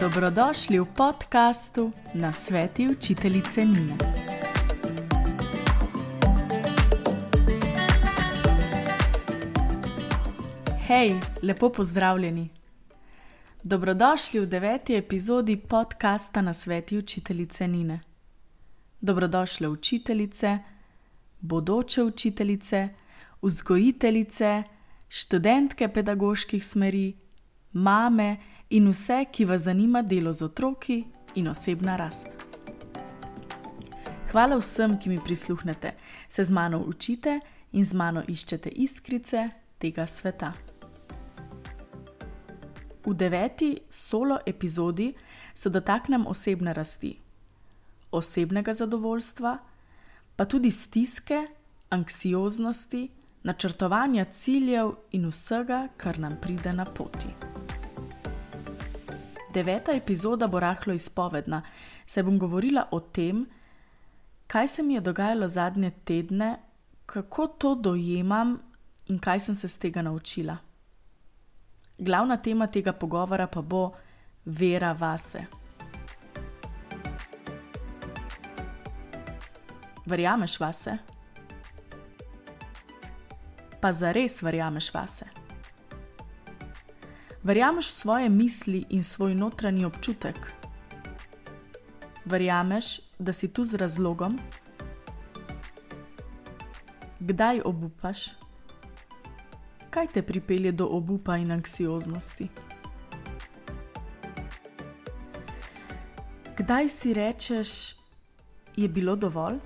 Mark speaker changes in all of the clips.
Speaker 1: Dobrodošli v podkastu na sveti učiteljice Nina. Hej, lepo pozdravljeni. Dobrodošli v deveti epizodi podcasta na sveti učiteljice Nine. Dobrodošle učiteljice, bodoče učiteljice, vzgojiteljice, študentke pedagoških smeri, mame in vse, ki vas zanima delo z otroki in osebna rast. Hvala vsem, ki mi prisluhnete, se z mano učite in z mano iščete iskrice tega sveta. V deveti solo epizodi se dotaknem osebne rasti, osebnega zadovoljstva, pa tudi stiske, anksioznosti, načrtovanja ciljev in vsega, kar nam pride na poti. Deveta epizoda bo rahlo izpovedna, saj bom govorila o tem, kaj se mi je dogajalo zadnje tedne, kako to dojemam in kaj sem se z tega naučila. Glavna tema tega pogovora pa bo vera vase. Verjameš vase? Pa zares verjameš vase? Verjameš v svoje misli in svoj notranji občutek? Verjameš, da si tu z razlogom? Kdaj obupaš? Kaj te pripelje do obupa in anksioznosti? Kdaj si rečeš, je bilo dovolj?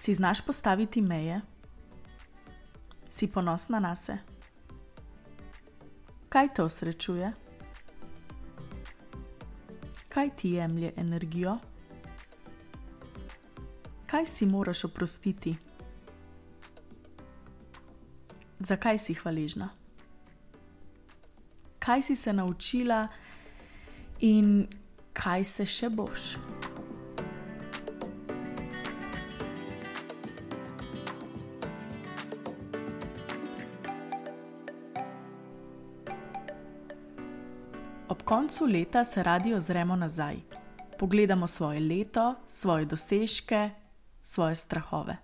Speaker 1: Si znaš postaviti meje? Si ponosna na sebe? Kaj te osrečuje? Kaj ti jemlje energijo? Kaj si moraš oprostiti? Zakaj si hvaležna? Kaj si se naučila in kaj se še boš? Ob koncu leta se radi ozremo nazaj, pogledamo svoje leto, svoje dosežke, svoje strahove.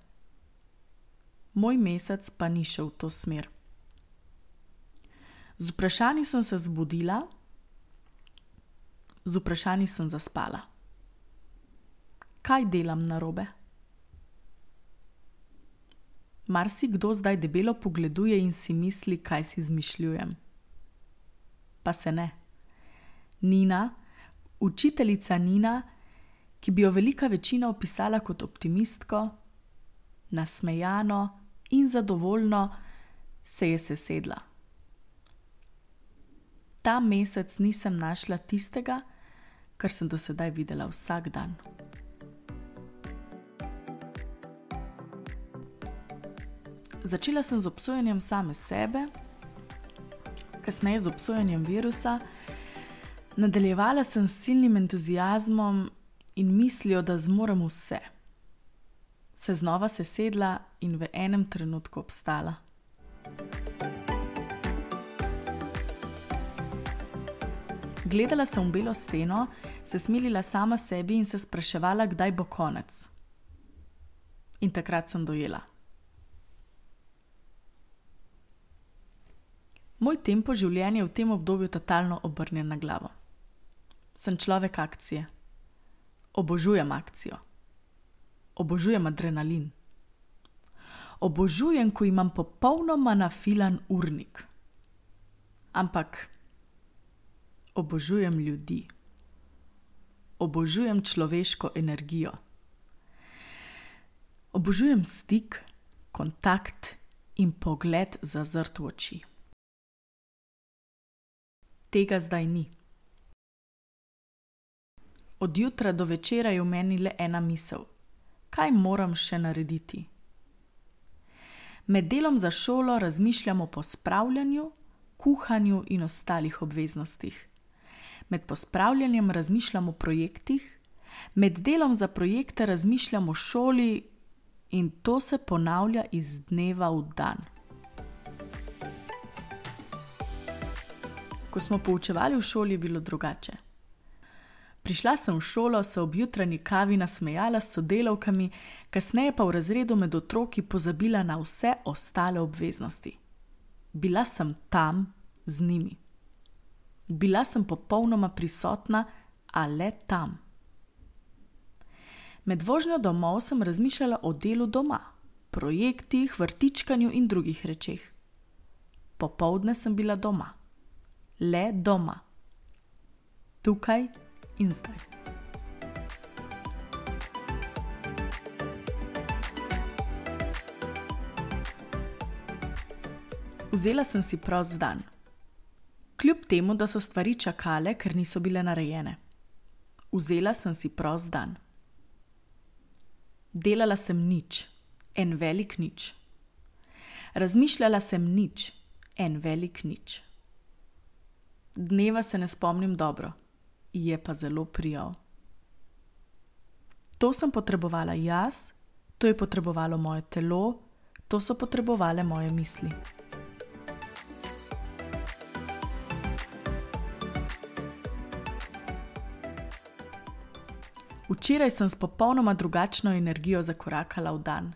Speaker 1: Moj mesec pa ni šel v to smer. Z vprašanji sem se zbudila, z vprašanji sem zaspala. Kaj delam na robe? Mar si kdo zdaj debelo pogleduje in si misli, kaj si izmišljujem? Pa se ne. Nina, učiteljica Nina, ki bi jo velika večina opisala kot optimistko, nasmejano in zadovoljno, se je sesedla. Ta mesec nisem našla tistega, kar sem do sedaj videla vsak dan. Začela sem z obsojanjem same sebe, kasneje z obsojanjem virusa. Nadaljevala sem s silnim entuzijazmom in mislijo, da zmorem vse. Se znova sesedla in v enem trenutku obstala. Gledala sem v belo steno, se smilila sama sebi in se spraševala, kdaj bo konec. In takrat sem dojela. Moj tempo življenja je v tem obdobju totalno obrnjen na glavo sem človek akcije. Obožujem akcijo. Obožujem adrenalin. Obožujem, ko imam popolnoma nafilan urnik. Ampak obožujem ljudi. Obožujem človeško energijo. Obožujem stik, kontakt in pogled zazrt v oči. Tega zdaj ni. Od jutra do večera je v meni le ena misel: kaj moram še narediti? Med delom za šolo razmišljam o pospravljanju, kuhanju in ostalih obveznostih. Med pospravljanjem razmišljam o projektih, med delom za projekte razmišljam o šoli in to se ponavlja iz dneva v dan. Ko smo poučevali v šoli, je bilo drugače. Prišla sem v šolo, se ob jutranji kavi nasmejala s sodelavkami, kasneje pa v razredu med otroki pozabila na vse ostale obveznosti. Bila sem tam z njimi. Bila sem popolnoma prisotna, a le tam. Med vožnjo domov sem razmišljala o delu doma, projektih, vrtičkanju in drugih rečeh. Popovdne sem bila doma, le doma, tukaj in zdaj. Vzela sem si prost dan, kljub temu, da so stvari čakale, ker niso bile narejene. Vzela sem si prost dan. Delala sem nič, en velik nič. Razmišljala sem nič, en velik nič. Dneva se ne spomnim dobro, je pa zelo prijal. To sem potrebovala jaz, to je potrebovalo moje telo, to so potrebovale moje misli. Včeraj sem s popolnoma drugačno energijo zakorakala v dan.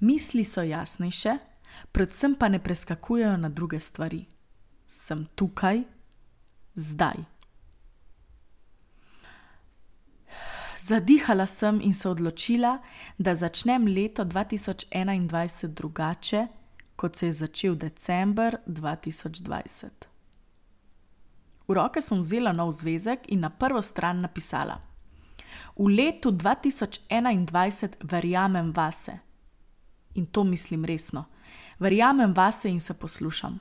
Speaker 1: Misli so jasnejše, predvsem pa ne preskakujejo na druge stvari. Sem tukaj, zdaj. Zadihala sem in se odločila, da začnem leto 2021 drugače, kot se je začel december 2020. V roke sem vzela nov zvezek in na prvo stran napisala: V letu 2021 verjamem vase. In to mislim resno. Verjamem vase in se poslušam.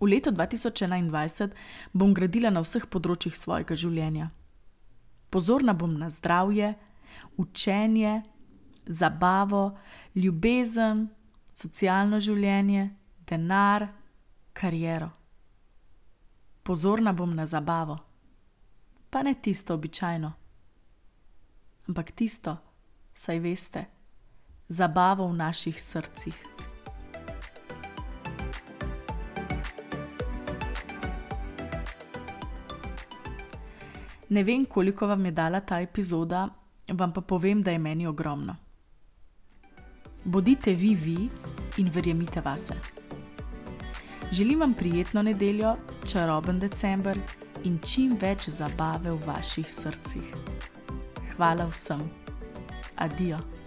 Speaker 1: V letu 2021 bom gradila na vseh področjih svojega življenja. Pozorna bom na zdravje, učenje, zabavo, ljubezen, socialno življenje, denar, kariero. Pozorna bom na zabavo pa ne tisto običajno, ampak tisto, saj veste, zabavo v naših srcih. Ne vem, koliko vam je dala ta epizoda, vam pa povem, da je meni ogromno. Bodite vi vi in verjemite vase. Želim vam prijetno nedeljo, čaroben decembr in čim več zabave v vaših srcih. Hvala vsem. Adijo.